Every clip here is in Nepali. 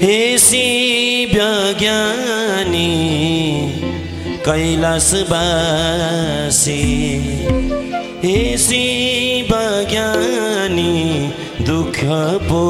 हेसी ज्ञानी बसी हेसी ज्ञानी दुःख पो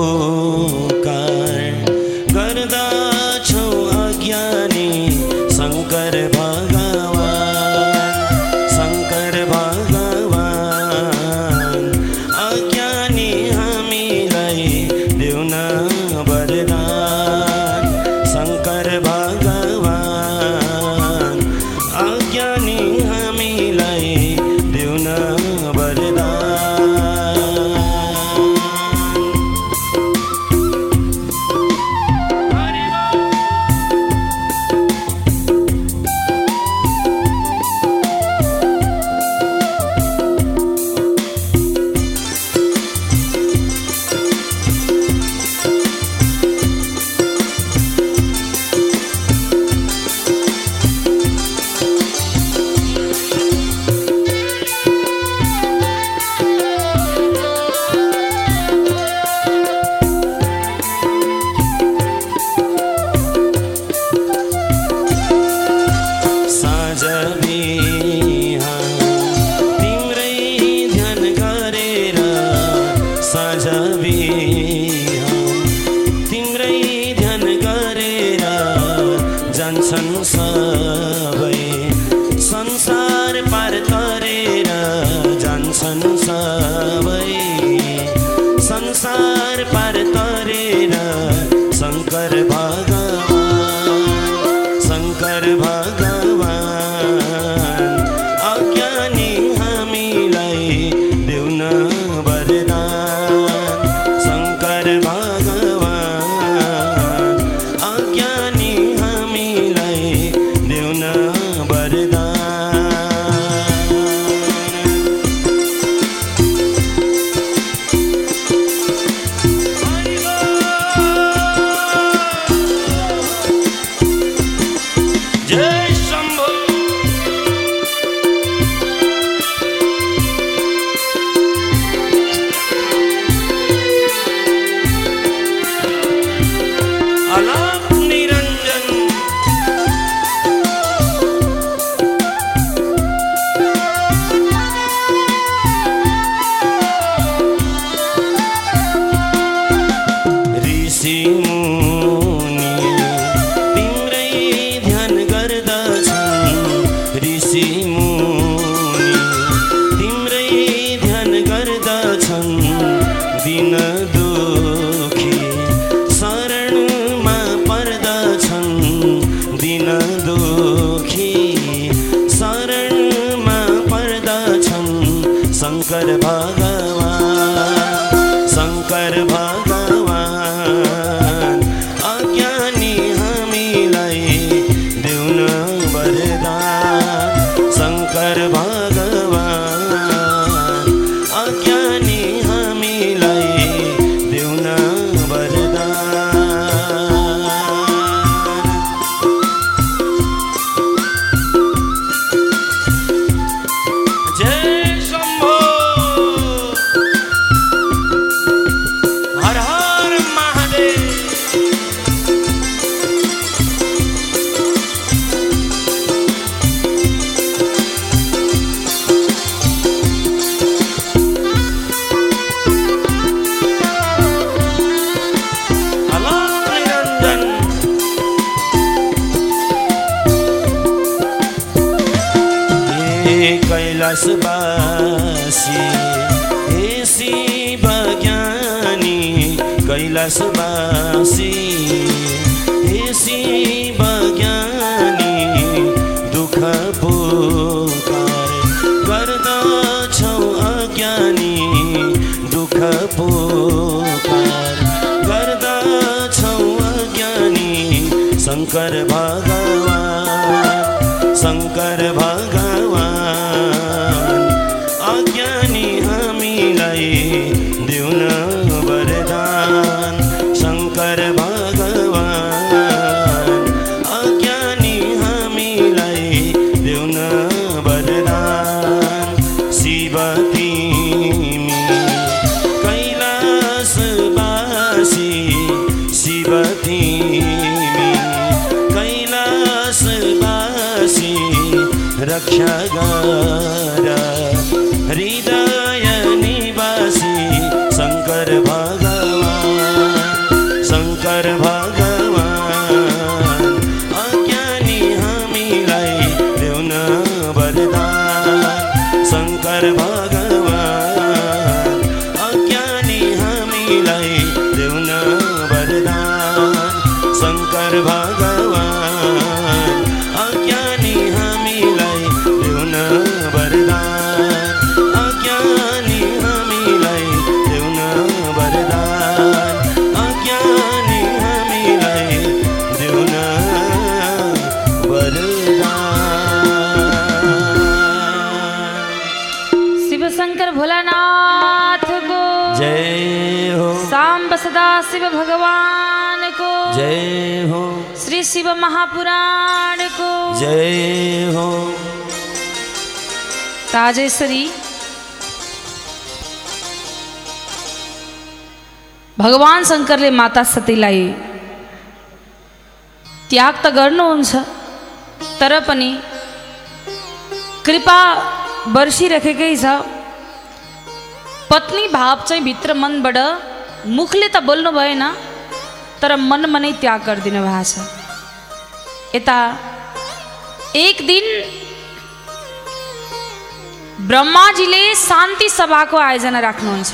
जान्छन् सब này điều nỡ जय हो। राजेश्वरी भगवान शङ्करले माता सतीलाई त्याग त गर्नुहुन्छ तर पनि कृपा बर्सिरहेकै छ। पत्नी भाव चाहिँ भित्र मनबाट मुखले त बोल्नु भएन तर मनमा नै त्याग गरिदिनु भएको छ। यता एक दिन ब्रह्माजीले शान्ति सभाको आयोजना राख्नुहुन्छ।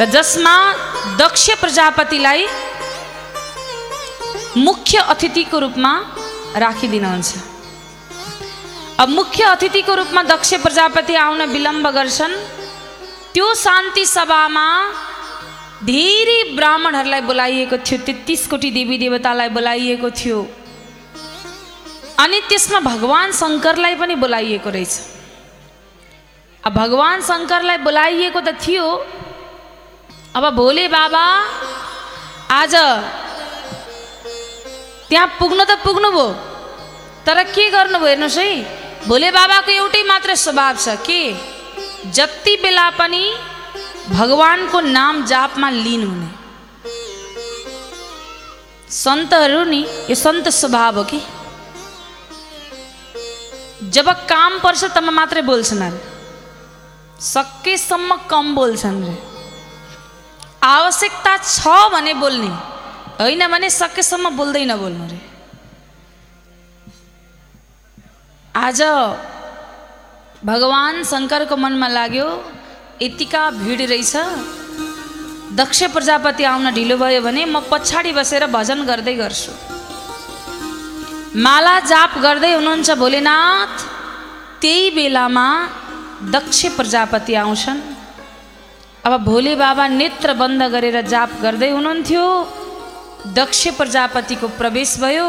र जसमा दक्ष प्रजापतिलाई मुख्य अतिथिको रूपमा राखिदिनुहुन्छ। अब मुख्य अतिथिको रूपमा दक्ष प्रजापति आउन विलम्ब गर्छन्। त्यो शान्ति सभामा धेरै ब्राह्मणहरूलाई बोलाइएको थियो तेत्तिस कोटी देवी देवतालाई बोलाइएको थियो। अनि त्यसमा भगवान् शङ्करलाई पनि बोलाइएको रहेछ। अब भगवान् शङ्करलाई बोलाइएको त थियो। अब भोले बाबा आज त्यहाँ पुग्नु त पुग्नुभयो तर के गर्नुभयो हेर्नुहोस् है? भोले बाबाको एउटै मात्र स्वभाव छ के? जति बेला पनि भगवानको नाम जापमा लिन हुने। सन्तहरू नि यो सन्त स्वभाव हो कि? जब काम पर्छ तब मात्रै बोल्छन् अरे सकेसम्म कम बोल्छन् रे आवश्यकता छ भने बोल्ने। होइन भने सकेसम्म बोल्दै नबोल्नु रे। आज भगवान् शङ्करको मनमा लाग्यो यतिका भिड रहेछ दक्ष प्रजापति आउन ढिलो भयो भने म पछाडि बसेर भजन गर्दै गर्छु। माला जाप गर्दै हुनुहुन्छ भोलेनाथ त्यही बेलामा दक्ष प्रजापति आउँछन्। अब भोले बाबा नेत्र बन्द गरेर जाप गर्दै हुनुहुन्थ्यो। दक्ष प्रजापतिको प्रवेश भयो।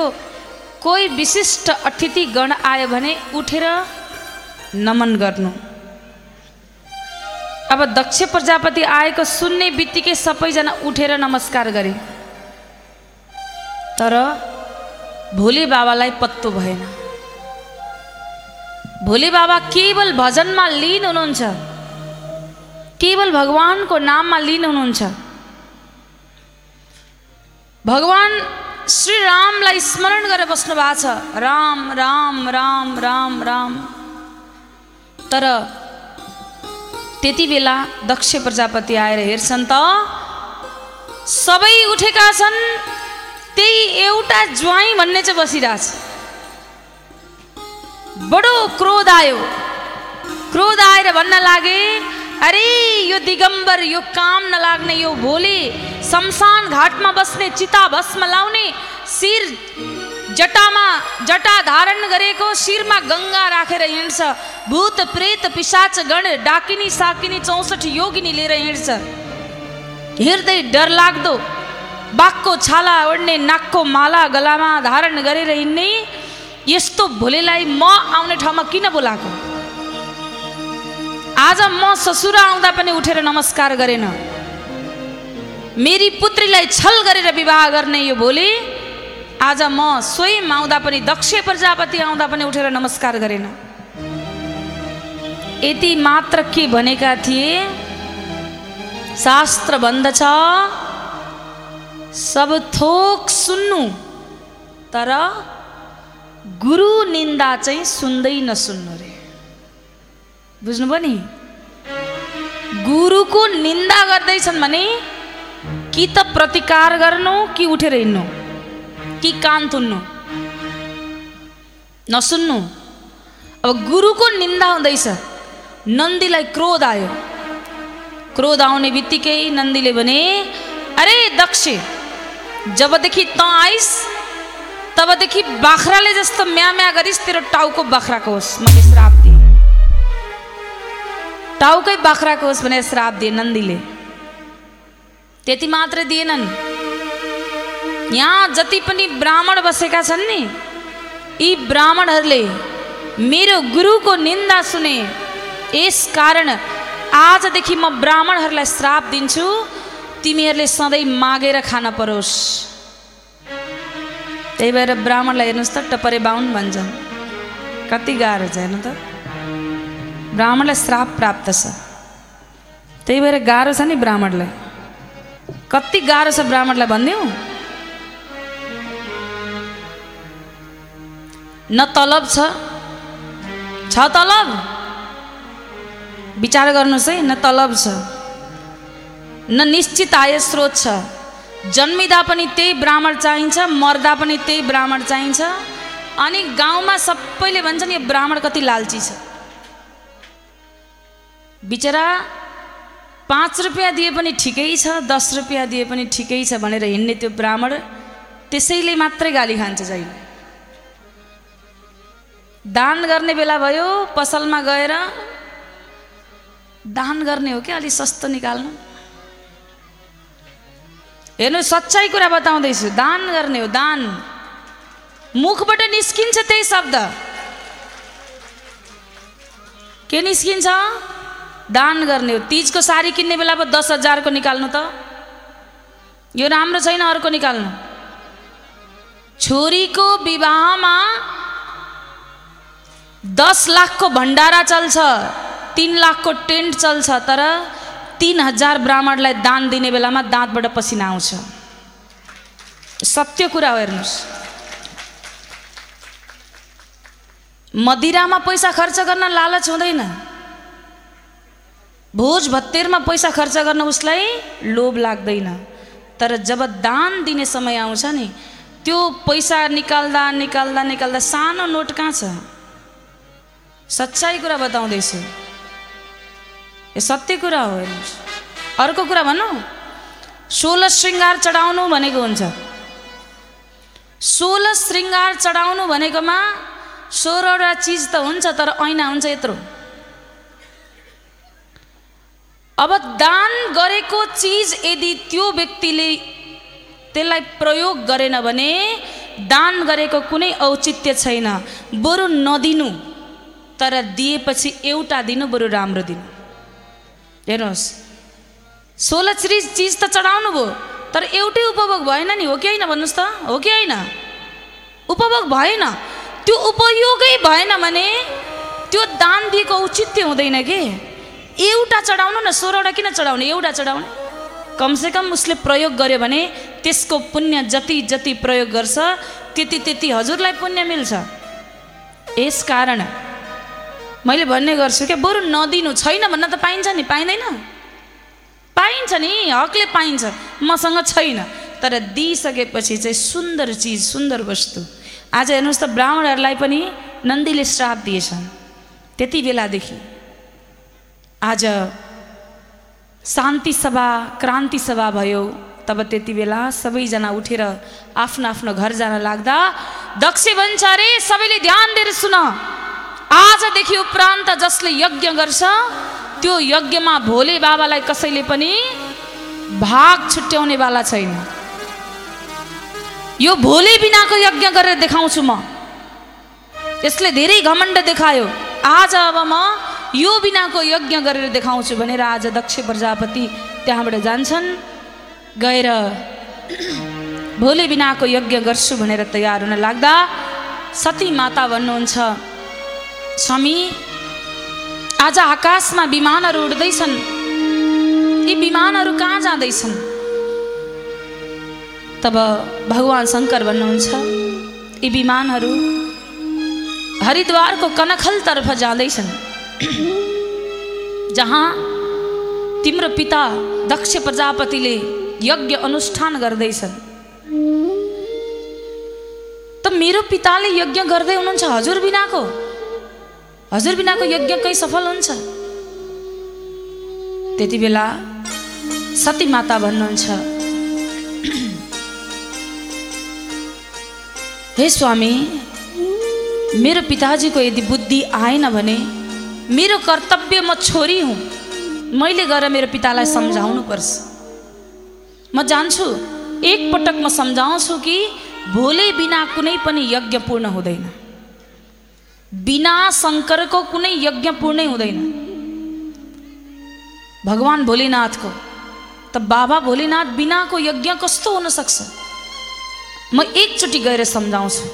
कोही विशिष्ट अतिथि गण आयो भने उठेर नमन गर्नु। अब दक्ष प्रजापति आएको सुन्ने बित्तिकै सबैजना उठेर नमस्कार गरे। तर भोले बाबालाई पत्तो भएन। भोले बाबा केवल भजनमा लिन हुनुहुन्छ। केवल भगवानको नाममा लिन हुनुहुन्छ। भगवान श्री रामलाई स्मरण गरेर बस्नु भएको छ। राम राम राम राम राम। तर त्यति बेला दक्ष प्रजापति आएर हेर्छन् त सबै उठेका छन्। त्यही एउटा ज्वाइँ भन्ने चाहिँ बसिरहेछ। बडो क्रोध आयो। क्रोध आएर भन्न लागे अरे यो दिगम्बर यो काम नलाग्ने यो भोले शमशान घाटमा बस्ने चिता भस्म लाउने शिर जटामा जटा धारण गरेको शिरमा गङ्गा राखेर हिँड्छ भूत प्रेत पिसाच गण डाकिनी साकिनी चौसठी योगिनी लिएर हिँड्छ। हिँड्दै डर लाग्दो बाघको छाला ओढ्ने नाकको माला गलामा धारण गरेर हिँड्ने यस्तो भोलेलाई म आउने ठाउँमा किन बोलाएको आज म ससुरा आउँदा पनि उठेर नमस्कार गरेन मेरी पुत्रीलाई छल गरेर विवाह गर्ने यो भोले आज म स्वयं आउँदा पनि दक्ष प्रजापति आउँदा पनि उठेर नमस्कार गरेन यति मात्र के भनेका थिए शास्त्र भन्दछ सब थोक सुन्नु तर गुरु निन्दा चाहिँ सुन्दै नसुन्नु रे। बुझ्नुभयो नि? गुरुको निन्दा गर्दैछन् भने कि त प्रतिकार गर्नु कि उठेर हिँड्नु कि कान तुन्नु नसुन्नु। अब गुरुको निन्दा हुँदैछ नन्दीलाई क्रोध आयो। क्रोध आउने बित्तिकै नन्दीले भने अरे दक्ष जबदेखि त आइस तबदेखि बाख्राले जस्तो म्या म्या गरिस् तेरो टाउको बाख्राको होस्। मैले श्राप दिएँ। टाउकै बाख्राको होस् भनेर श्राप दिए नन्दीले। त्यति मात्रै दिएनन्। यहाँ जति पनि ब्राह्मण बसेका छन् नि यी ब्राह्मणहरूले मेरो गुरुको निन्दा सुने यस कारण आजदेखि म ब्राह्मणहरूलाई श्राप दिन्छु। तिमीहरूले सधैँ मागेर खान परोस्। त्यही भएर ब्राह्मणलाई हेर्नुहोस् त टपरे बाहुन भन्छन् कति गाह्रो छ हेर्नु त। ब्राह्मणलाई श्राप प्राप्त छ। त्यही भएर गाह्रो छ नि ब्राह्मणलाई। कति गाह्रो छ ब्राह्मणलाई भनिदिउँ न तलब छ छ तलब। विचार गर्नुहोस् है न तलब छ। न निश्चित आय स्रोत छ। जन्मिँदा पनि त्यही ब्राह्मण चाहिन्छ मर्दा पनि त्यही ब्राह्मण चाहिन्छ। अनि गाउँमा सबैले भन्छन् यो ब्राह्मण कति लालची छ। बिचरा पाँच रुपियाँ दिए पनि ठिकै छ दस रुपियाँ दिए पनि ठिकै छ भनेर हिँड्ने त्यो ब्राह्मण त्यसैले मात्रै गाली खान्छ जहिले। दान गर्ने बेला भयो पसलमा गएर दान गर्ने हो क्या अलिक सस्तो निकाल्नु। हेर्नु सच्चाइ कुरा बताउँदैछु। दान गर्ने हो दान। मुखबाट निस्किन्छ त्यही शब्द। के निस्किन्छ? दान गर्ने हो। तिजको साडी किन्ने बेला पो दस हजारको निकाल्नु त। यो राम्रो छैन अर्को निकाल्नु। छोरीको विवाहमा दस लाखको भण्डारा चल्छ तिन लाखको टेन्ट चल्छ तर तिन हजार ब्राह्मणलाई दान दिने बेलामा दाँतबाट पसिना आउँछ। सत्य कुरा हो हेर्नुहोस्। मदिरामा पैसा खर्च गर्न लालच हुँदैन। भोज भत्तेरमा पैसा खर्च गर्न उसलाई लोभ लाग्दैन। तर जब दान दिने समय आउँछ नि त्यो पैसा निकाल्दा निकाल्दा निकाल्दा सानो नोट कहाँ छ? सच्चाइ कुरा बताउँदैछु। यो सत्य कुरा हो हेर्नुहोस् अर्को कुरा भनौँ सोह्र श्रृङ्गार चढाउनु भनेको हुन्छ सोह्र श्रृङ्गार चढाउनु भनेकोमा सोह्रवटा चिज त हुन्छ तर ऐना हुन्छ यत्रो अब दान गरेको चिज यदि त्यो व्यक्तिले त्यसलाई प्रयोग गरेन भने दान गरेको कुनै औचित्य छैन बरु नदिनु तर दिएपछि एउटा दिनु बरु राम्रो दिनु हेर्नुहोस् सोह्र चिज चिज त चढाउनु भयो तर एउटै उपभोग भएन नि हो कि होइन भन्नुहोस् त हो कि होइन? उपभोग भएन। त्यो उपयोगै भएन भने त्यो दान दिएको औचित्य हुँदैन कि? एउटा चढाउनु न सोह्रवटा किन चढाउने? एउटा चढाउने? कमसेकम उसले प्रयोग गर्यो भने त्यसको पुण्य जति जति प्रयोग गर्छ त्यति त्यति हजुरलाई पुण्य मिल्छ। यस कारण मैले भन्ने गर्छु क्या बरु नदिनु छैन भन्न त पाइन्छ नि पाइँदैन। पाइन्छ नि हकले पाइन्छ मसँग छैन। तर दिइसकेपछि चाहिँ सुन्दर चिज सुन्दर वस्तु। आज हेर्नुहोस् त ब्राह्मणहरूलाई पनि नन्दीले श्राप दिएछन्। त्यति बेलादेखि आज शान्ति सभा क्रान्ति सभा भयो। तब त्यति बेला सबैजना उठेर आफ्नो आफ्नो घर जान लाग्दा दक्ष भन्छ अरे सबैले ध्यान दिएर सुन। आजदेखि उपरान्त जसले यज्ञ गर्छ त्यो यज्ञमा भोले बाबालाई कसैले पनि भाग छुट्याउनेवाला छैन। यो भोले बिनाको यज्ञ गरेर देखाउँछु म। यसले धेरै घमण्ड देखायो। आज अब म यो बिनाको यज्ञ गरेर देखाउँछु भनेर आज दक्ष प्रजापति त्यहाँबाट जान्छन्। गएर भोले बिनाको यज्ञ गर्छु भनेर तयार हुन लाग्दा सती माता भन्नुहुन्छ स्वामी आज आकाशमा विमानहरू उड्दैछन् यी विमानहरू कहाँ जाँदैछन् तब भगवान् शङ्कर भन्नुहुन्छ यी विमानहरू हरिद्वारको कनखलतर्फ जाँदैछन् जहाँ तिम्रो पिता दक्ष प्रजापतिले यज्ञ अनुष्ठान गर्दैछन् त मेरो पिताले यज्ञ गर्दै हुनुहुन्छ हजुर बिनाको हजुर बिनाको यज्ञ कहीँ सफल हुन्छ? त्यति बेला सती माता भन्नुहुन्छ हे स्वामी मेरो पिताजीको यदि बुद्धि आएन भने मेरो कर्तव्य म छोरी हुँ। मैले गएर मेरो पितालाई सम्झाउनु पर्छ। म जान्छु एकपटक म सम्झाउँछु कि भोले बिना कुनै पनि यज्ञ पूर्ण हुँदैन। बिना शङ्करको कुनै यज्ञ पूर्णै हुँदैन भगवान् भोलेनाथको त बाबा भोलेनाथ बिनाको यज्ञ कस्तो हुन सक्छ? म एकचोटि गएर सम्झाउँछु।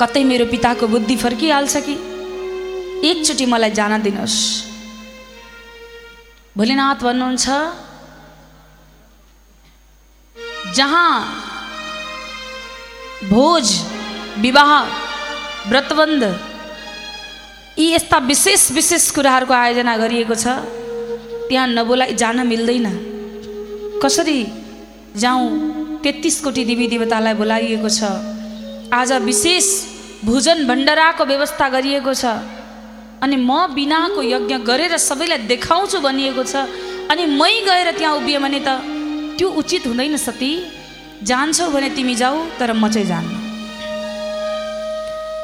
कतै मेरो पिताको बुद्धि फर्किहाल्छ कि? एकचोटि मलाई जान दिनुहोस्। भोलेनाथ भन्नुहुन्छ जहाँ भोज विवाह व्रतबन्ध यी यस्ता विशेष विशेष कुराहरूको आयोजना गरिएको छ त्यहाँ नबोलाई जान मिल्दैन। कसरी जाउँ तेत्तिस कोटी देवी देवतालाई बोलाइएको छ। आज विशेष भोजन भण्डाराको व्यवस्था गरिएको छ। अनि म बिनाको यज्ञ गरेर सबैलाई देखाउँछु भनिएको छ। अनि मै गएर त्यहाँ उभिएँ भने त त्यो उचित हुँदैन सती। जान्छौ भने तिमी जाऊ तर म चाहिँ जान्न।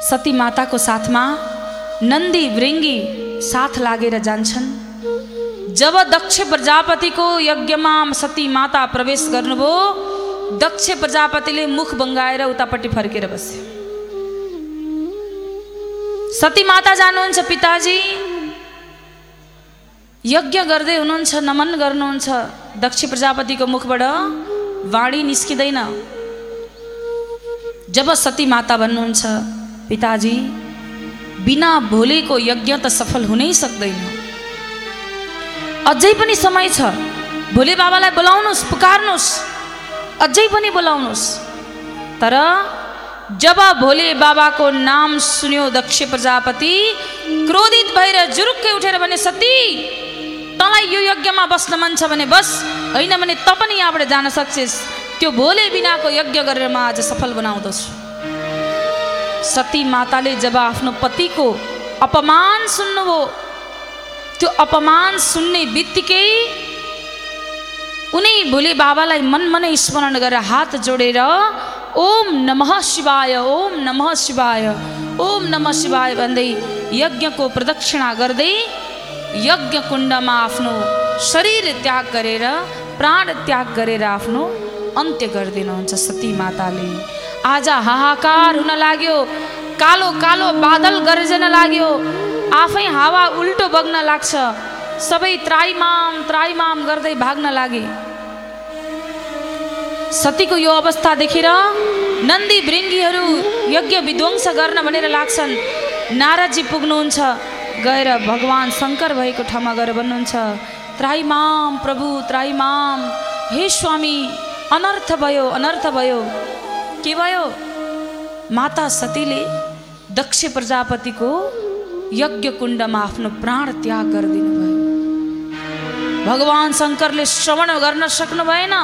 सती माताको साथमा नन्दी वृङ्गी साथ लागेर जान्छन्। जब दक्ष प्रजापतिको यज्ञमा सती माता प्रवेश गर्नुभयो दक्ष प्रजापतिले मुख बङ्गाएर उतापट्टि फर्केर बसे सती माता जानुहुन्छ पिताजी। यज्ञ गर्दै हुनुहुन्छ नमन गर्नुहुन्छ दक्ष प्रजापतिको मुखबाट वाणी निस्किँदैन। जब सती माता भन्नुहुन्छ पिताजी बिना भोलेको यज्ञ त सफल हुनै सक्दैन। अझै पनि समय छ। भोले बाबालाई बोलाउनुहोस् पुकार्नुहोस्। अझै पनि बोलाउनुहोस्। तर जब भोले बाबाको नाम सुन्यो दक्ष प्रजापति क्रोधित भएर जुरुक्कै उठेर भने सती तँलाई यो यज्ञमा बस्न मन छ भने बस। होइन भने त पनि यहाँबाट जान सक्छेस्। त्यो भोले बिनाको यज्ञ गरेर म आज सफल बनाउँदछु। सती माताले जब आफ्नो पतिको अपमान सुन्नुभयो त्यो अपमान सुन्ने बित्तिकै उनी भोले बाबालाई मन मनै स्मरण गरेर हात जोडेर ओम नमः शिवाय ओम नमः शिवाय ओम नमः शिवाय भन्दै यज्ञको प्रदक्षिणा गर्दै यज्ञ कुण्डमा आफ्नो शरीर त्याग गरेर प्राण त्याग गरेर आफ्नो अन्त्य गरिदिनुहुन्छ सती माताले आज हाहाकार हुन लाग्यो। कालो कालो बादल गर्जन लाग्यो। आफै हावा उल्टो बग्न लाग्छ। सबै त्राइमाम त्राइमाम गर्दै भाग्न लागे। सतीको यो अवस्था देखेर नन्दी भृङ्गीहरू यज्ञ विध्वंस गर्न भनेर लाग्छन् नारदजी पुग्नुहुन्छ। गएर भगवान् शङ्कर भएको ठाउँमा गएर भन्नुहुन्छ त्राइमाम प्रभु त्राइमाम हे स्वामी अनर्थ भयो अनर्थ भयो। के भयो माता सतीले दक्ष प्रजापतिको यज्ञ कुण्डमा आफ्नो प्राण त्याग गरिदिनु भयो भगवान् शङ्करले श्रवण गर्न सक्नु भएन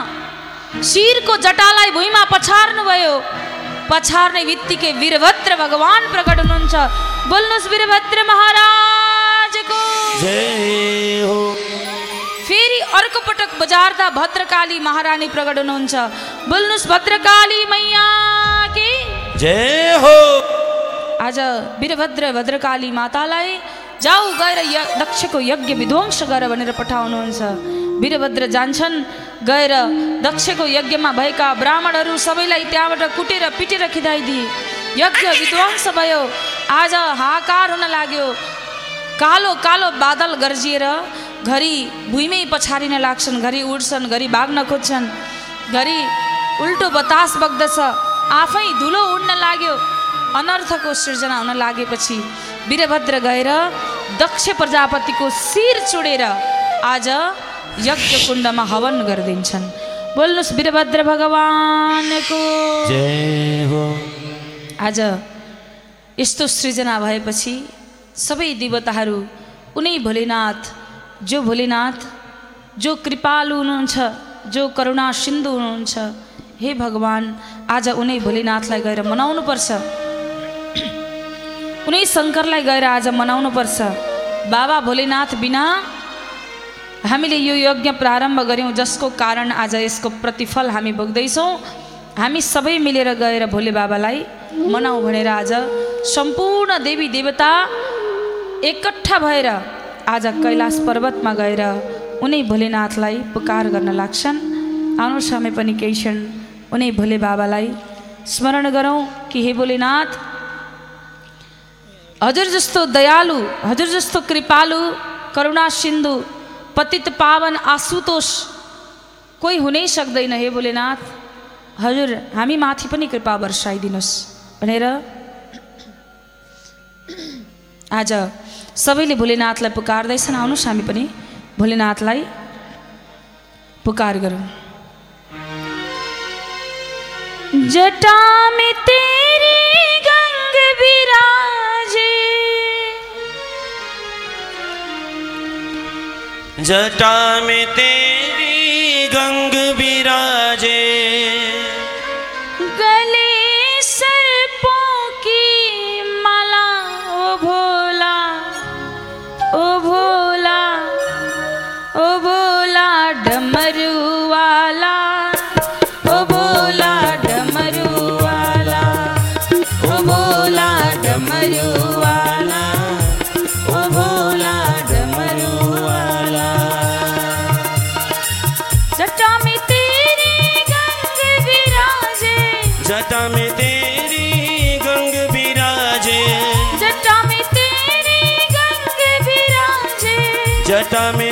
शिरको जटालाई भुइँमा पछार्नु भयो पछार्ने बित्तिकै वीरभद्र भगवान् प्रकट हुनुहुन्छ बोल्नुहोस् वीरभद्र महाराजको जय हो फेरि अर्को पटक बजार्दा भद्रकाली महारानी प्रकट हुनुहुन्छ। बोल्नुहोस् भद्रकाली मैया कि? जय हो। आज वीरभद्र भद्रकाली मातालाई जाऊ गएर य दक्षको यज्ञ विध्वंस गर भनेर पठाउनुहुन्छ। वीरभद्र जान्छन् गएर दक्षको यज्ञमा भएका ब्राह्मणहरू सबैलाई त्यहाँबाट कुटेर पिटेर खिदाइदिए। यज्ञ विध्वंस भयो। आज हाहाकार हुन लाग्यो। कालो कालो बादल गर्जिएर घरि भुइँमै पछारिन लाग्छन् घरि उड्छन् घरि भाग्न खोज्छन् घरि उल्टो बतास बग्दछ। आफै धुलो उड्न लाग्यो। अनर्थको सृजना हुन लागेपछि वीरभद्र गएर दक्ष प्रजापतिको शिर चुडेर आज यज्ञ कुण्डमा हवन गरिदिन्छन्। बोल्नुहोस् वीरभद्र भगवानको। आज यस्तो सृजना भएपछि सबै देवताहरू उनै भोलेनाथ जो भोलेनाथ जो कृपालु हुनुहुन्छ जो करुणा सिन्धु हुनुहुन्छ हे भगवान् आज उनै भोलेनाथलाई गएर मनाउनुपर्छ उनै शङ्करलाई गएर आज मनाउनुपर्छ बाबा भोलेनाथ बिना हामीले यो यज्ञ प्रारम्भ गऱ्यौँ जसको कारण आज यसको प्रतिफल हामी भोग्दैछौँ। हामी सबै मिलेर गएर भोले बाबालाई मनाउँ भनेर आज सम्पूर्ण देवी देवता एकट्ठा भएर आज कैलाश पर्वतमा गएर उनै भोलेनाथलाई पुकार गर्न लाग्छन्। आउनुहोस् हामी पनि केही क्षण उनै भोले बाबालाई स्मरण गरौँ कि हे भोलेनाथ हजुर जस्तो दयालु हजुर जस्तो कृपालु करुणा सिन्धु पतित पावन आशुतोष कोही हुनै सक्दैन हे भोलेनाथ। हजुर हामी माथि पनि कृपा वर्षाइदिनुहोस् भनेर आज सबैले भोलेनाथलाई पुकार्दैछन्। आउनुहोस् हामी पनि भोलेनाथलाई पुकार गरौँ। जटा में तेरी गंग विराजे जटा में तेरी गंग विराजे जटा में तेरी गंग विराजे। जटा में तेरी गंग विराजे। जटा में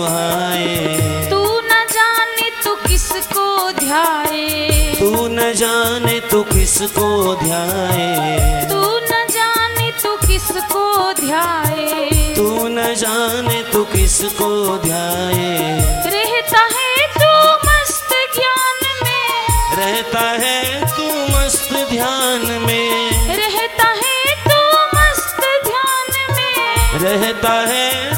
सुहाए तू न जाने तू किसको ध्याए। तू न जाने तू किसको ध्याए। तू न जाने तू किसको ध्याए। तू न जाने तू किसको ध्याए। रहता है तू मस्त ज्ञान में। रहता है तू मस्त ध्यान में। रहता है तू मस्त ध्यान में। रहता है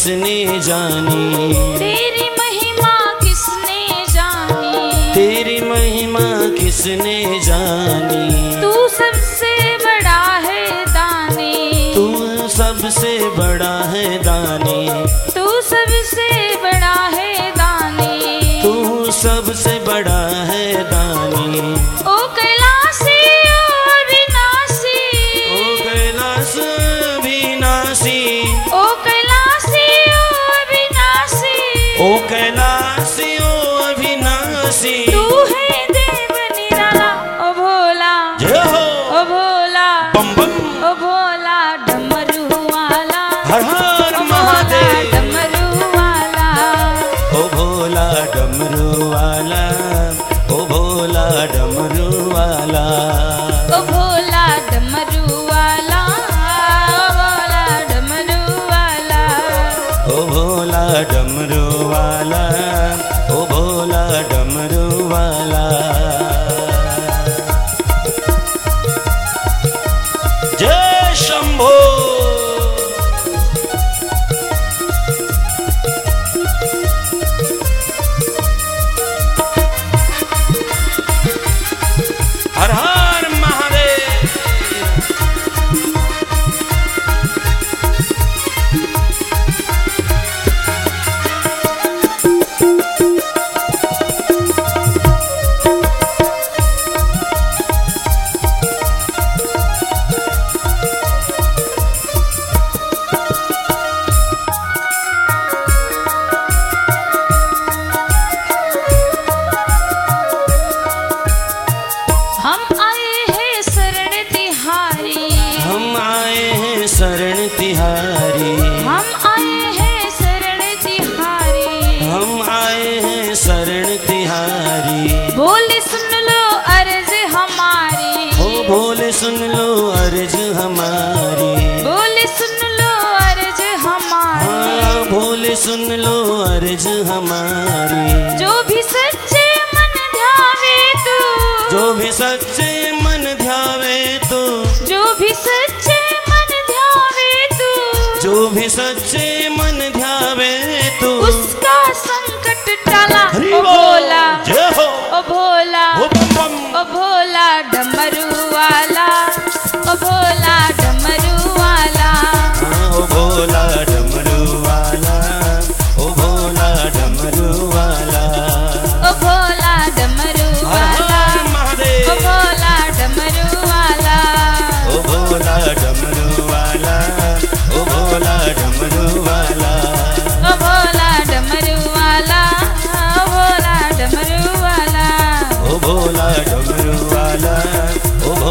किसने जानी? तेरी महिमा किसने जानी? तेरी महिमा किसने जानी? तू सबसे बड़ा है दानी। तू सबसे बड़ा है दानी।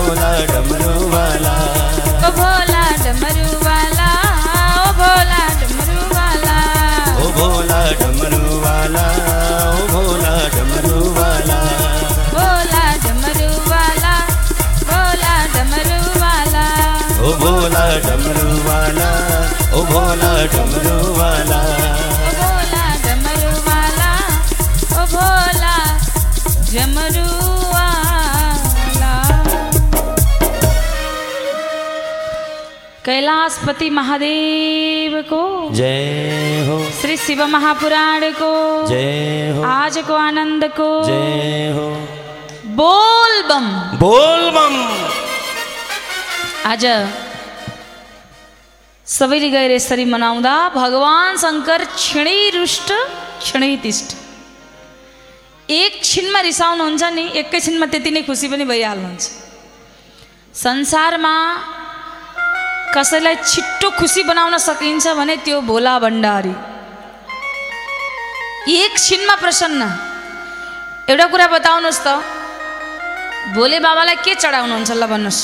भोला डमरू वाला ओ भोला डमरू वाला ओ भोला डमरू वाला ओ भोला डमरू वाला ओ भोला डमरू वाला भोला डमरू वाला भोला डमरू वाला ओ भोला डमरू वाला ओ भोला डमरू वाला ओ भोला डमरू वाला ओ भोला डमरू कैलाशपति महादेव को जय हो। श्री शिव महापुराण को जय हो। आज को आनंद को। जय हो। बोल बम। बोल बम। आज सबैले गएर यसरी मनाउँदा भगवान् शङ्कर क्षणै रुष्ट क्षणै तिष्ठ एकछिनमा रिसाउनुहुन्छ नि एकैछिनमा त्यति नै खुसी पनि भइहाल्नुहुन्छ संसारमा कसैलाई छिट्टो खुसी बनाउन सकिन्छ भने त्यो भोला भण्डारी। एकछिनमा प्रसन्न। एउटा कुरा बताउनुहोस् त। भोले बाबालाई के चढाउनुहुन्छ ल भन्नुहोस्।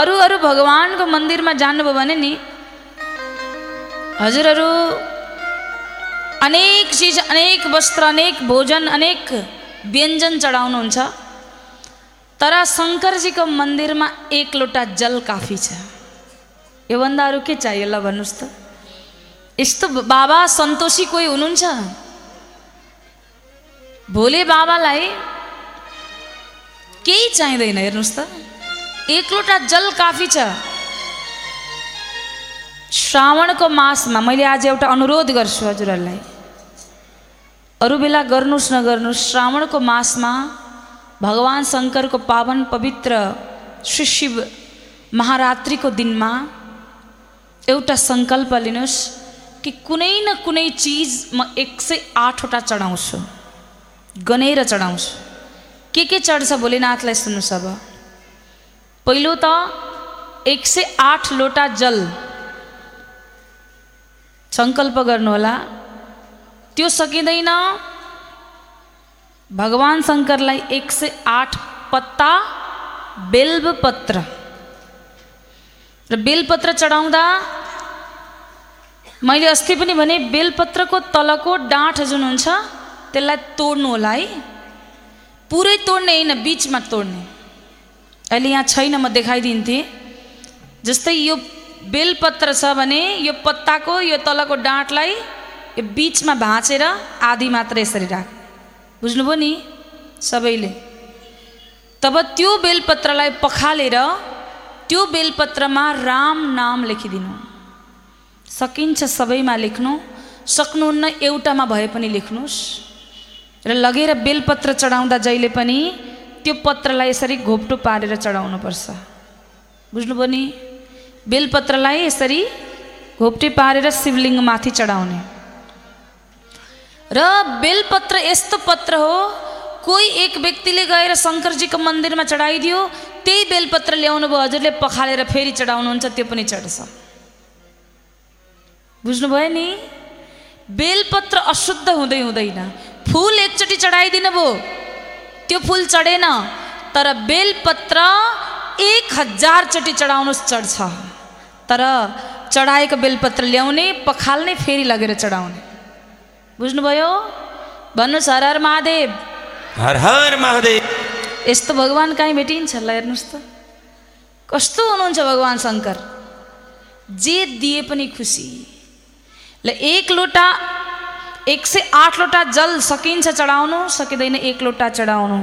अरू अरू भगवान्को मन्दिरमा जानुभयो भने नि हजुरहरू अनेक चिज अनेक वस्त्र अनेक भोजन अनेक व्यञ्जन चढाउनुहुन्छ। तर शङ्करजीको मन्दिरमा एक लोटा जल काफी छ। योभन्दा अरू के चाहियो ल भन्नुहोस् त। यस्तो बाबा सन्तोषी कोही हुनुहुन्छ? भोले बाबालाई केही चाहिँदैन हेर्नुहोस् त। एक लोटा जल काफी छ। श्रावणको मासमा मैले आज एउटा अनुरोध गर्छु हजुरहरूलाई। अरू बेला गर्नुहोस् नगर्नुहोस् श्रावणको मासमा भगवान् शङ्करको पावन पवित्र श्री शिव महारात्रिको दिनमा एउटा सङ्कल्प लिनुहोस् कि कुनै न कुनै चिज म एक सय आठवटा चढाउँछु गनेर चढाउँछु। के के चढ्छ भोलिनाथलाई सुन्नुहोस् अब। पहिलो त एक सय आठ लोटा जल सङ्कल्प गर्नुहोला। त्यो सकिँदैन। भगवान् शङ्करलाई एक सय आठ पत्ता बेल्बपत्र र बेलपत्र चढाउँदा मैले अस्ति पनि भने बेलपत्रको तलको डाँठ जुन हुन्छ त्यसलाई तोड्नु होला है। पुरै तोड्ने होइन बिचमा तोड्ने। अहिले यहाँ छैन म देखाइदिन्थेँ। जस्तै यो बेलपत्र छ भने यो पत्ताको यो तलको डाँठलाई यो बिचमा भाँचेर आधी मात्र यसरी राख। बुझ्नुभयो नि? सबैले। तब त्यो बेलपत्रलाई पखालेर त्यो बेलपत्रमा राम नाम लेखिदिनु। सकिन्छ सबैमा लेख्नु सक्नुहुन्न एउटामा भए पनि लेख्नुहोस् र लगेर बेलपत्र चढाउँदा जहिले पनि त्यो पत्रलाई यसरी घोप्टो पारेर चढाउनुपर्छ। बुझ्नुभयो नि? बेलपत्रलाई यसरी घोप्टे पारेर शिवलिङ्गमाथि चढाउने। र बेलपत्र यस्तो पत्र हो। कोही एक व्यक्तिले गएर शङ्करजीको मन्दिरमा चढाइदियो त्यही बेलपत्र ल्याउनु भयो हजुरले पखालेर फेरि चढाउनुहुन्छ त्यो पनि चढ्छ। बुझ्नुभयो नि? बेलपत्र अशुद्ध हुँदै हुँदैन। फुल एकचोटि चढाइदिनु भयो त्यो फुल चढेन तर बेलपत्र एक हजारचोटि चढाउनुहोस् चढ्छ। तर चढाएको बेलपत्र ल्याउने पखाल्ने फेरि लगेर चढाउने। बुझ्नुभयो? भन्नुहोस् हर हर महादेव। हर हर महादेव। यस्तो भगवान् कहीँ भेटिन्छ ल हेर्नुहोस् त। कस्तो हुनुहुन्छ भगवान् शङ्कर? जे दिए पनि खुसी। ल एक लोटा एक सय आठ लोटा जल सकिन्छ चढाउनु सकिँदैन एक लोटा चढाउनु।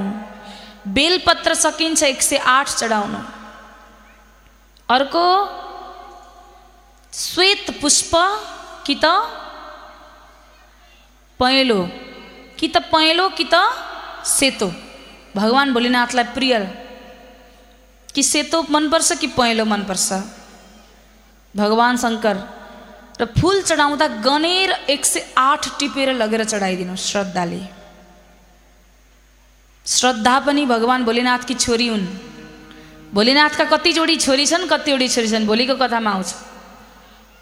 बेलपत्र सकिन्छ एक सय आठ चढाउनु। अर्को श्वेत पुष्प कि त पहेँलो। कि त पहेँलो कि त सेतो। भगवान् भोलिनाथलाई प्रिय। कि सेतो मनपर्छ कि पहेँलो मनपर्छ? भगवान् शङ्कर र फुल चढाउँदा गनेर एक सय आठ टिपेर लगेर चढाइदिनु श्रद्धाले। श्रद्धा पनि भगवान् भोलिनाथकी छोरी हुन्? भोलिनाथका कति जोडी छोरी छन् कति जोडी छोरी छन्? भोलिको कथामा आउँछ।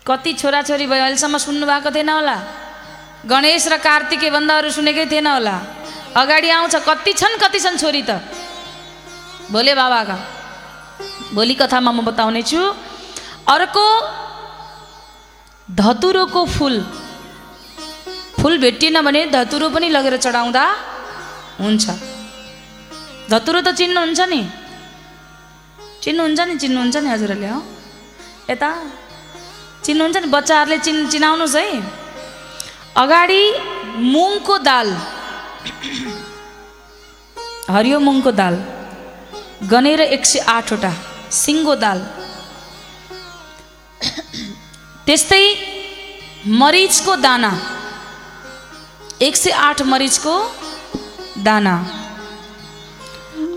कति छोराछोरी भयो अहिलेसम्म सुन्नु भएको थिएन होला। गणेश र कार्तिके भन्दा अरू सुनेकै थिएन होला। अगाडि आउँछ कति छन् कति छन् छोरी त? भोले बाबाका भोलि कथामा म बताउने छु। अर्को धतुरोको फुल। फुल भेटिएन भने धतुरो पनि लगेर चढाउँदा हुन्छ। धतुरो त चिन्नुहुन्छ नि। चिन्नुहुन्छ नि चिन्नुहुन्छ नि हजुरहरूले हो। यता चिन्नुहुन्छ नि बच्चाहरूले चिन् चिनाउनुहोस् है। अगाडि मुङको दाल। हरियो मुङको दाल। गनेर एक सय आठवटा सिङ्गो दाल। त्यस्तै मरिचको दाना। एक सय आठ मरिचको दाना।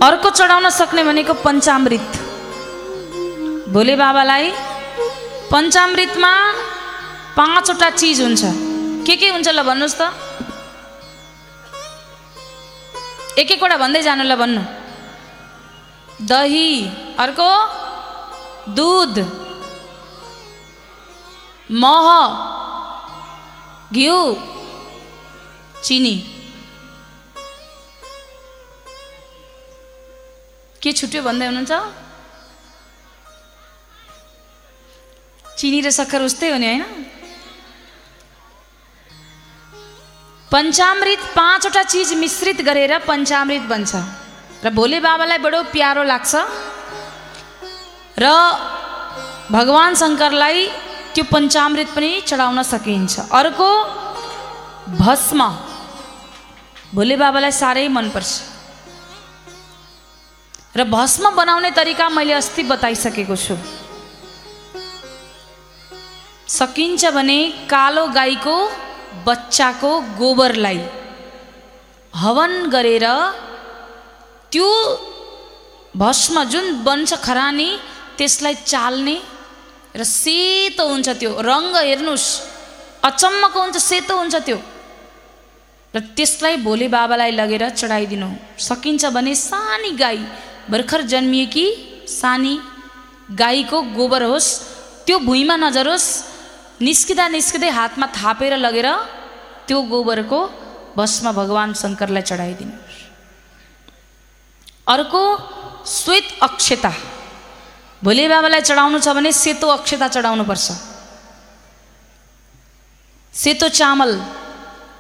अर्को चढाउन सक्ने भनेको पञ्चामृत। भोले बाबालाई पञ्चामृतमा पाँचवटा चिज हुन्छ। के के हुन्छ ल भन्नुहोस् त। एक एकवटा भन्दै जानु ल भन्नु। दही अर्को? दुध। मह। घिउ। चिनी। के छुट्यो भन्दै हुनुहुन्छ? चिनी र सक्खर उस्तै हो नि होइन? पञ्चामृत पाँचवटा चिज मिश्रित गरेर पञ्चामृत बन्छ र भोले बाबालाई बडो प्यारो लाग्छ र भगवान् शङ्करलाई त्यो पञ्चामृत पनि चढाउन सकिन्छ अर्को भस्म भोले बाबालाई साह्रै मनपर्छ र भस्म बनाउने तरिका मैले अस्ति बताइसकेको छु सकिन्छ भने कालो गाईको बच्चाको गोबरलाई हवन गरेर त्यो भस्म जुन बन्छ खरानी त्यसलाई चाल्ने र सेतो हुन्छ त्यो रङ्ग हेर्नुहोस् अचम्मको हुन्छ सेतो हुन्छ त्यो। र त्यसलाई भोले बाबालाई लगेर चढाइदिनु। सकिन्छ भने सानी गाई भर्खर जन्मिएकी सानी गाईको गोबर होस् त्यो भुइँमा नजरोस् निस्किँदा निस्किँदै हातमा थापेर लगेर त्यो गोबरको भस्म भगवान् शङ्करलाई चढाइदिनु। अर्को श्वेत अक्षता। भोले बाबालाई चढाउनु छ भने सेतो अक्षता चढाउनुपर्छ। सेतो चामल।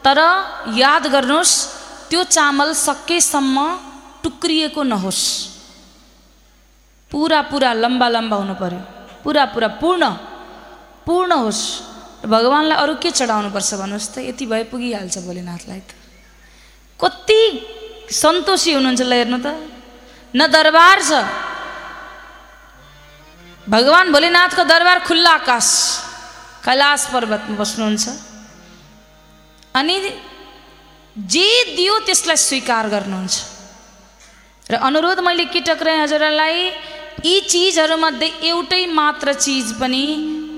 तर याद गर्नुहोस् त्यो चामल सकेसम्म टुक्रिएको नहोस्। पुरा पुरा लम्बा लम्बा हुनु पर्यो। पुरा पुरा पूर्ण। पूर्ण होस्। भगवान्लाई अरू के चढाउनुपर्छ भन्नुहोस् त? यति भए पुगिहाल्छ भोलेनाथलाई त। कति सन्तोषी हुनुहुन्छ ल हेर्नु त। न दरबार छ। भगवान् भोलेनाथको दरबार खुल्ला आकाश। कैलाश पर्वतमा बस्नुहुन्छ। अनि जे दियो त्यसलाई स्वीकार गर्नुहुन्छ। र अनुरोध मैले के टक्राएँ हजुरलाई यी चिजहरूमध्ये एउटै मात्र चिज पनि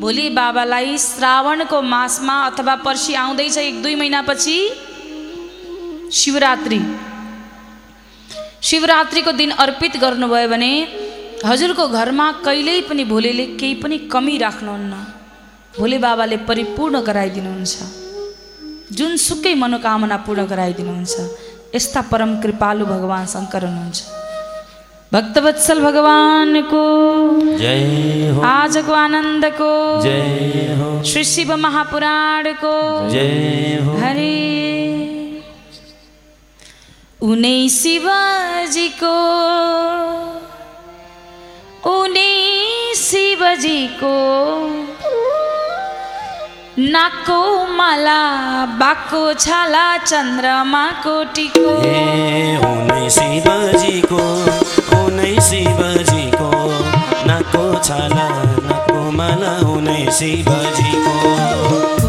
भोलि बाबालाई श्रावणको मासमा अथवा पर्सि आउँदैछ एक दुई महिनापछि शिवरात्रि। शिवरात्रिको दिन अर्पित गर्नुभयो भने हजुरको घरमा कहिल्यै पनि भोलिले केही पनि कमी राख्नुहुन्न। भोले बाबाले परिपूर्ण गराइदिनुहुन्छ। जुनसुकै मनोकामना पूर्ण गराइदिनुहुन्छ यस्ता परम कृपालु भगवान् शङ्कर हुनुहुन्छ। भक्तवत्सल भगवानको जय हो। आजको आनन्दको जय हो। श्री शिव महापुराणको जय हो। हरे। उनै शिवजीको उनै शिवजीको नाकको माला बाको छाला चन्द्रमाको टिको हे। हुनै शिवजीको हुनै शिवजीको नाको छाला नाको माला हुनै शिवजीको।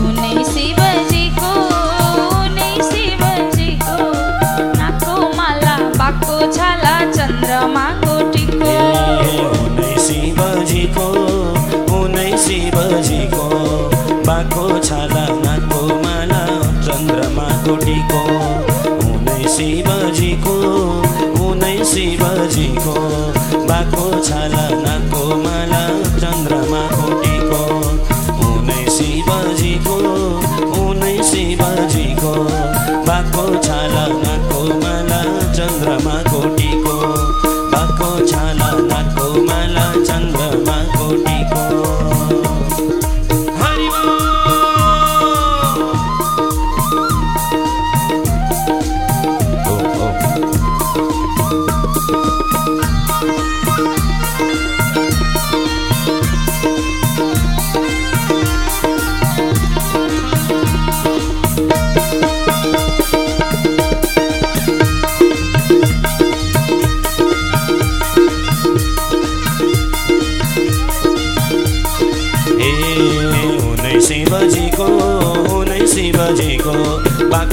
उनै शिवजीको उनै शिवजीको नाकको माला बाको छाला चन्द्रमाको टिको। हुनै शिवजीको हुनै शिवजीको बाको छाला नाको माला चन्द्रमाको टिको। हुनै शिवजीको हुनै शिवजीको बाको छाला नाको माला चन्द्रमाको टिको हुनै शिवजीको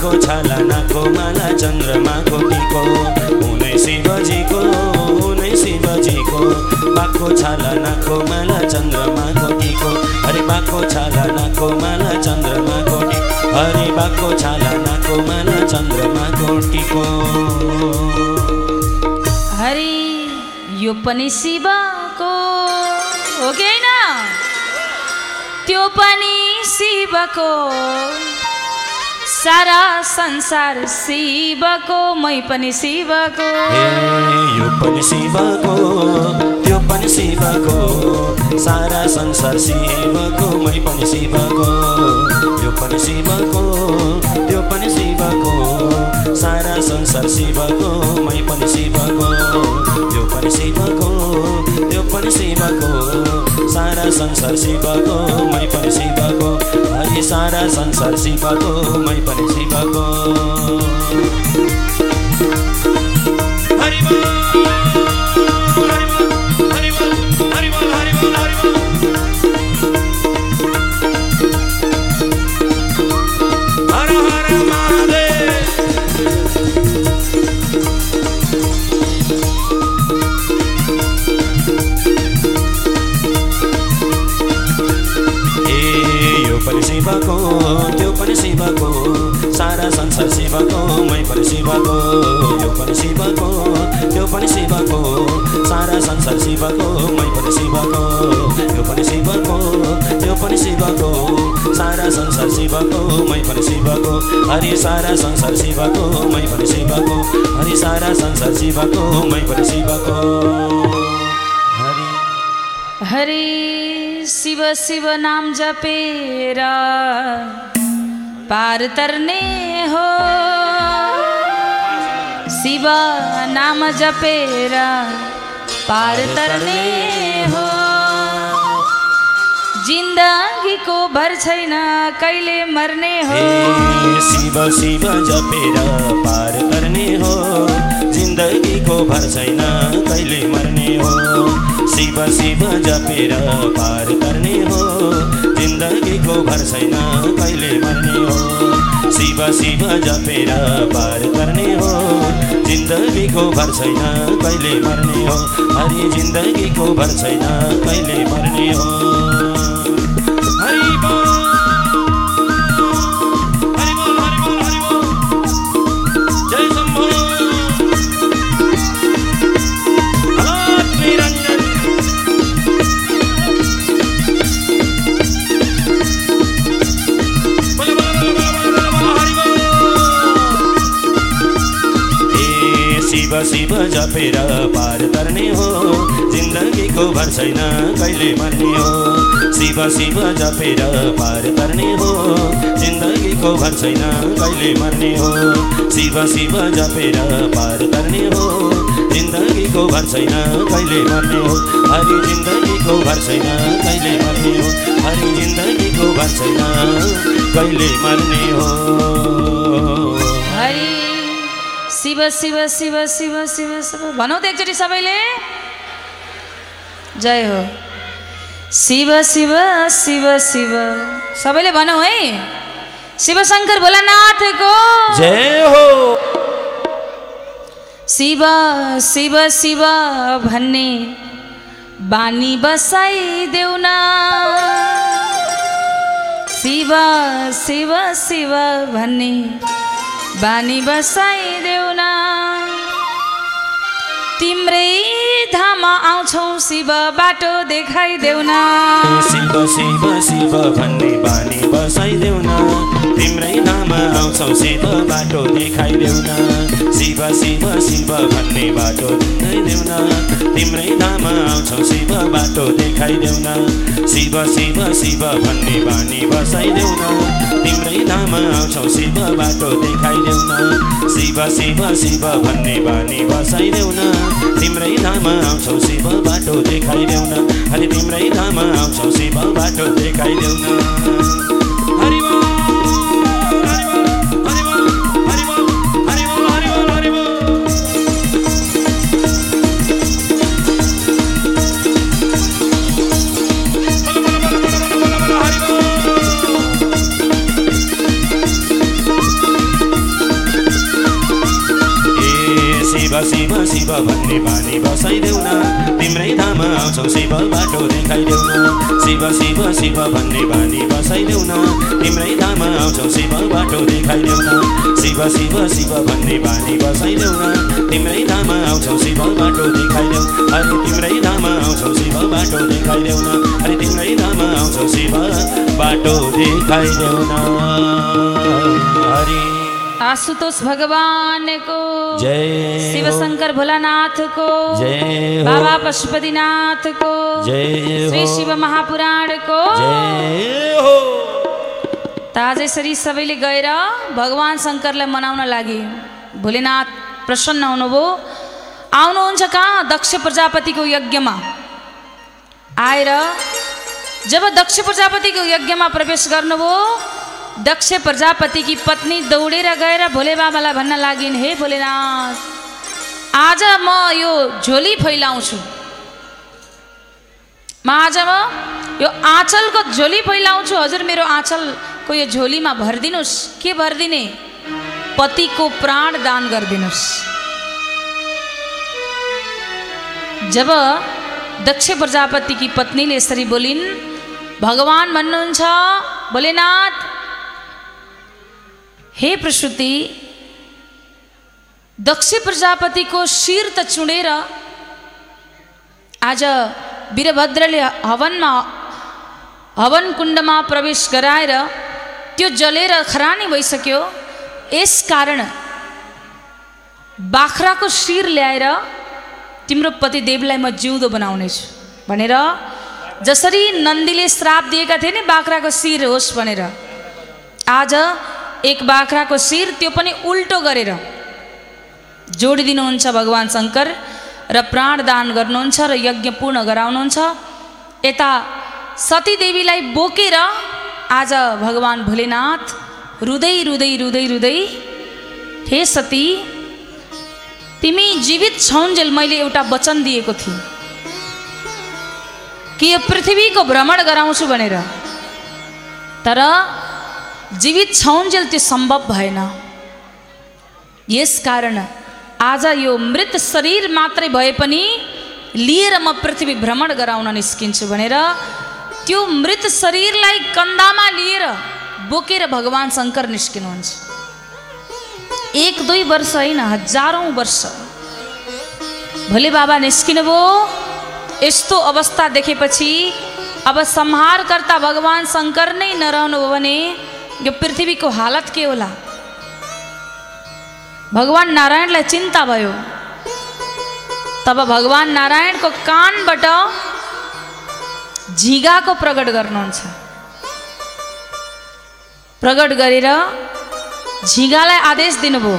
बाको छाला नाको माला चन्द्रमाको टिको हुनै शिवजीको हुनै शिवजीको। बाको छाला नाको माला चन्द्रमाको टिको हरे बाको छाला नाको माला चन्द्रमाको टिको हरे बाको छाला नाको माला चन्द्रमाको टिको हरि यो पनि शिवको हो कि होइन? त्यो पनि शिवको सारा संसार शिवको मै पनि शिवको। यो पनि शिवको त्यो पनि शिवको। सारा संसार शिवको मै पनि शिवको। यो पनि शिवको त्यो पनि शिवको। सारा संसार शिवको मै पनि शिवको। यो पनि शिवको पनि शिवको सारा संसार शिवको मै पनि शिवको हरि सारा संसार शिवको मै पनि शिवको। हरि शिवको त्यो पनि शिवको सारा संसार शिवको मै पनि शिवको यो पनि शिवको त्यो पनि शिवको सारा संसार शिवको मै पनि शिवको यो पनि शिवको त्यो पनि शिवको सारा संसार शिवको मै पनि शिवको हरि सारा संसार शिवको मै पनि शिवको हरि सारा संसार शिवको मै पनि शिवको हरि हरि शिव शिव नाम जपेर पार तर्ने हो। शिव नाम जपेर पार तर्ने हो। जिन्दगीको भर छैन कहिले मर्ने हो। शिव शिव जपेर पार गर्ने हो। जिन्दगीको भर छैन कहिले मर्ने हो। शिव शिव जपेर पार गर्ने हो। जिन्दगीको भर छैन कहिले मर्ने हो। शिव शिव जपेर पार गर्ने हो। जिन्दगीको भर छैन कहिले मर्ने हो। हरि जिन्दगीको भर छैन कहिले मर्ने हो। शिव शिव जपेर पार गर्ने हो। जिन्दगीको भर छैन कहिले मर्ने हो। शिव शिव जपेर पार गर्ने हो। जिन्दगीको भर छैन कहिले मर्ने हो। शिव शिव जपेर पार गर्ने हो। जिन्दगीको भर छैन कहिले मर्ने हो। हरि जिन्दगीको भर छैन कहिले मर्ने हो। हरि जिन्दगीको भर छैन कहिले मर्ने हो। शिव शिव शिव शिव शिव शिव भनौँ त एकचोटि सबैले जय हो शिव शिव शिव शिव सबैले भनौँ है शिवशङ्कर भोलानाथको जय हो शिव शिव शिव भन्ने बानी बसाइदेऊ न शिव शिव शिव भन्ने बानी बसाइदेऊ न। तिम्रै धाम आउँछौ शिव बाटो देखाइदेऊ न। शिव शिव शिव भन्ने बानी बसाइदेऊ न। तिम्रै नाम आउँछौ शिव बाटो देखाइदेऊ न शिव शिव शिव भन्ने बाटो देखाइदेऊ न तिम्रै नाम आउँछौ शिव बाटो देखाइदेऊ न शिव शिव शिव भन्ने बानी बसाइदेऊ न तिम्रै नाम आउँछौ शिव बाटो देखाइदेऊ न शिव शिव शिव भन्ने बानी बसाइदेऊ न तिम्रै नाम आउँछौ शिव बाटो देखाइदेऊ न हरि तिम्रै नाम आउँछौ शिव बाटो देखाइदेऊ न शिव शिव शिव भन्ने बानी बसाइदेऊ न तिम्रै धाम आउँछौ शिव बाटो देखाइदेऊ न शिव शिव शिव भन्ने बानी बसाइदेऊ न तिम्रै धाम आउँछौ शिव बाटो देखाइदेऊ अरे तिम्रै धाम आउँछौ शिव बाटो देखाइदेऊ न अरे तिम्रै धाम आउँछौ शिव बाटो देखाइदेऊ न आशुतोष भगवानको जय हो। शिवशङ्कर भोलानाथको जय हो। बाबा पशुपतिनाथको जय श्री। शिव महापुराणको जय हो त आज यसरी सबैले गएर भगवान् शङ्करलाई मनाउन लागि भोलेनाथ प्रसन्न हुनुभयो आउनुहुन्छ कहाँ दक्ष प्रजापतिको यज्ञमा आएर जब दक्ष प्रजापतिको यज्ञमा प्रवेश गर्नुभयो दक्ष प्रजापतिकी पत्नी दौडेर गएर भोले बाबालाई भन्न लागिन् हे भोलेनाथ आज म यो झोली फैलाउँछु म आज म यो आँचलको झोली फैलाउँछु हजुर मेरो आँचलको यो झोलीमा भरिदिनुहोस्। के भरिदिने? पतिको प्राण दान गरिदिनुहोस्। जब दक्ष प्रजापतिकी पत्नीले यसरी बोलिन् भगवान् भन्नुहुन्छ भोलेनाथ हे प्रसुति दक्ष प्रजापतिको शिर त चुडेर आज वीरभद्रले हवनमा हवन कुण्डमा प्रवेश गराएर त्यो जलेर खरानी भइसक्यो यस कारण बाख्राको शिर ल्याएर तिम्रो पतिदेवलाई म जिउँदो बनाउनेछु। भनेर जसरी नन्दीले श्राप दिएका थिए नि बाख्राको शिर होस् भनेर आज एक बाख्राको शिर त्यो पनि उल्टो गरेर जोडिदिनुहुन्छ भगवान् शङ्कर र प्राणदान गर्नुहुन्छ र यज्ञ पूर्ण गराउनुहुन्छ। यता सतीदेवीलाई बोकेर आज भगवान् भोलेनाथ रुँदै रुँदै रुँदै रुँदै हे सती तिमी जीवित छौन्जेल मैले एउटा वचन दिएको थिएँ। कि यो पृथ्वीको भ्रमण गराउँछु भनेर। तर जीवित छौन्जेल त्यो सम्भव भएन यस कारण आज यो मृत शरीर मात्रै भए पनि लिएर म पृथ्वी भ्रमण गराउन निस्किन्छु भनेर त्यो मृत शरीरलाई कन्दामा लिएर बोकेर भगवान् शङ्कर निस्किनुहुन्छ। एक दुई वर्ष होइन हजारौँ वर्ष। भोले बाबा निस्किनुभयो यस्तो अवस्था देखेपछि अब संहारकर्ता भगवान् शङ्कर नै नरहनुभयो भने यो पृथ्वीको हालत के होला। भगवान् नारायणलाई चिन्ता भयो। तब भगवान् नारायणको कानबाट झिगाको प्रकट गर्नुहुन्छ। प्रकट गरेर झिगालाई आदेश दिनुभयो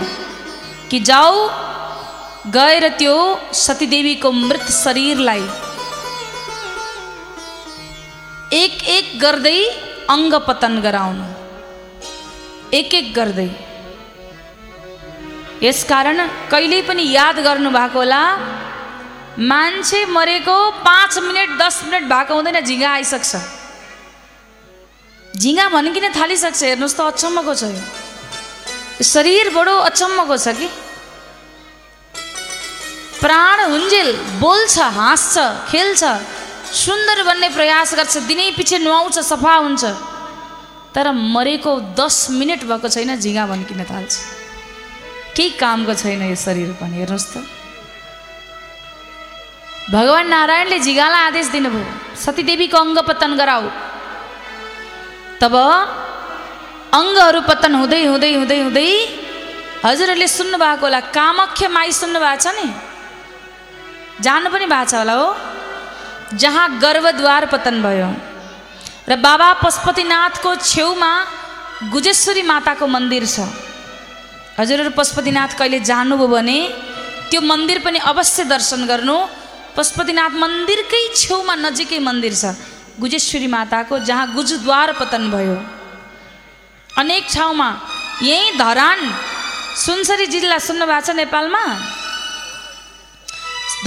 कि जाऊ गएर त्यो सतीदेवीको मृत शरीरलाई एक एक गर्दै अङ्ग पतन गराउनु। एक एक गर्दै यसकारण कहिल्यै पनि याद गर्नु भएको होला मान्छे मरेको पाँच मिनट दस मिनट भएको हुँदैन झिँगा आइसक्छ। झिँगा भनिकन थालिसक्छ हेर्नुहोस् त अचम्मको छ यो। शरीर बडो अचम्मको छ कि? प्राण हुन्जेल बोल्छ हाँस्छ खेल्छ सुन्दर बन्ने प्रयास गर्छ दिनै पछि नुहाउँछ सफा हुन्छ। तर मरेको दस मिनट भएको छैन झिँगा भनिकन थाल्छ। केही कामको छैन यो शरीर पनि हेर्नुहोस् त। भगवान् नारायणले झिगालाई आदेश दिनुभयो सतीदेवीको अङ्ग पतन गराऊ। तब अङ्गहरू पतन हुँदै हुँदै हुँदै हुँदै हजुरहरूले सुन्नुभएको होला कामख्य माई सुन्नु भएको छ नि? जानु पनि भएको छ होला हो। जहाँ गर्भद्वार पतन भयो। र बाबा पशुपतिनाथको छेउमा गुजेश्वरी माताको मन्दिर छ। हजुरहरू पशुपतिनाथ कहिले जानुभयो भने त्यो मन्दिर पनि अवश्य दर्शन गर्नु। पशुपतिनाथ मन्दिरकै छेउमा नजिकै मन्दिर छ गुजेश्वरी माताको जहाँ गुजद्वार पतन भयो। अनेक ठाउँमा यहीँ धरान सुनसरी जिल्ला सुन्नु भएको छ नेपालमा?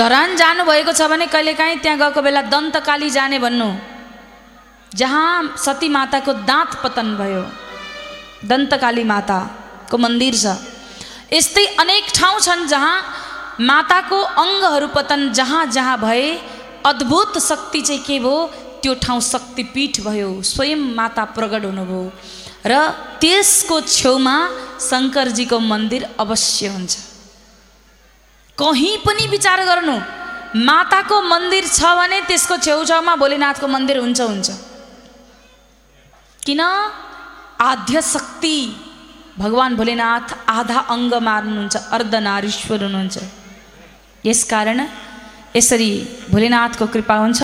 धरान जानुभएको छ भने कहिलेकाहीँ त्यहाँ गएको बेला दन्तकाली जाने भन्नु। जहाँ सती माताको दाँत पतन भयो दन्तकाली माताको मन्दिर छ। यस्तै अनेक ठाउँ छन् जहाँ माताको अङ्गहरू पतन जहाँ जहाँ भए अद्भुत शक्ति चाहिँ के भयो त्यो ठाउँ शक्तिपीठ भयो स्वयं माता प्रगट हुनुभयो र त्यसको छेउमा शङ्करजीको मन्दिर अवश्य हुन्छ। कहीँ पनि विचार गर्नु माताको मन्दिर छ भने त्यसको छेउछाउमा भोलेनाथको मन्दिर हुन्छ हुन्छ किन? आद्य शक्ति। भगवान् भोलेनाथ आधा अङ्ग मार्नुहुन्छ अर्धनारीश्वर हुनुहुन्छ। यसकारण यसरी भोलेनाथको कृपा हुन्छ।